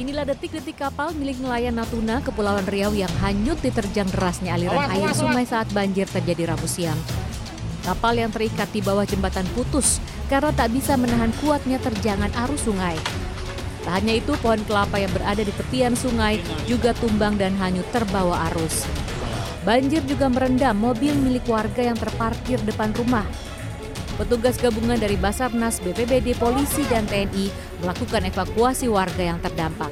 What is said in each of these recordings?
Inilah detik-detik kapal milik nelayan Natuna Kepulauan Riau yang hanyut diterjang derasnya aliran Awas, air awas, sungai saat banjir terjadi Rabu siang. Kapal yang terikat di bawah jembatan putus karena tak bisa menahan kuatnya terjangan arus sungai. Tak hanya itu, pohon kelapa yang berada di tepian sungai juga tumbang dan hanyut terbawa arus. Banjir juga merendam mobil milik warga yang terparkir depan rumah. Petugas gabungan dari Basarnas, BPBD, polisi, dan TNI melakukan evakuasi warga yang terdampak.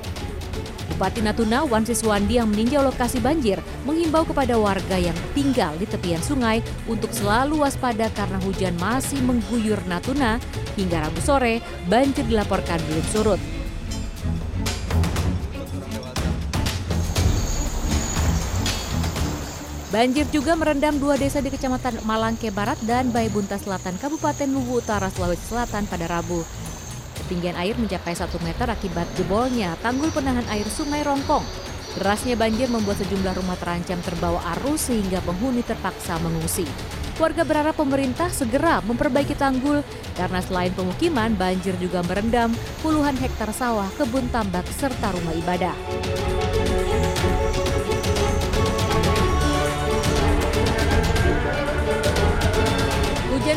Bupati Natuna Wan Siswandi yang meninjau lokasi banjir menghimbau kepada warga yang tinggal di tepian sungai untuk selalu waspada karena hujan masih mengguyur Natuna hingga Rabu sore banjir dilaporkan belum surut. Banjir juga merendam dua desa di Kecamatan Malangke Barat dan Baibunta Selatan, Kabupaten Luwu Utara, Sulawesi Selatan pada Rabu. Ketinggian air mencapai 1 meter akibat jebolnya tanggul penahan air Sungai Rongkong. Derasnya banjir membuat sejumlah rumah terancam terbawa arus sehingga penghuni terpaksa mengungsi. Warga berharap pemerintah segera memperbaiki tanggul karena selain pemukiman, banjir juga merendam puluhan hektar sawah, kebun tambak, serta rumah ibadah.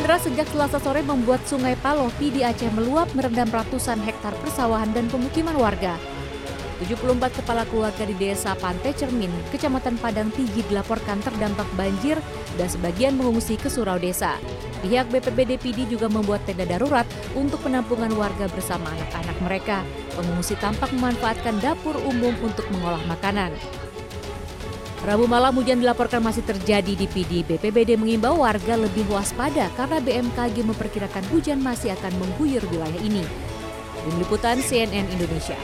Hujan sejak selasa sore membuat sungai Palopi di Aceh meluap merendam ratusan hektar persawahan dan pemukiman warga. 74 kepala keluarga di desa Pantai Cermin, Kecamatan Padang Tigi dilaporkan terdampak banjir dan sebagian mengungsi ke surau desa. Pihak BPBD PD juga membuat tenda darurat untuk penampungan warga bersama anak-anak mereka. Pengungsi tampak memanfaatkan dapur umum untuk mengolah makanan. Rabu malam hujan dilaporkan masih terjadi di PD. BPBD mengimbau warga lebih waspada karena BMKG memperkirakan hujan masih akan mengguyur wilayah ini. Tim Liputan CNN Indonesia.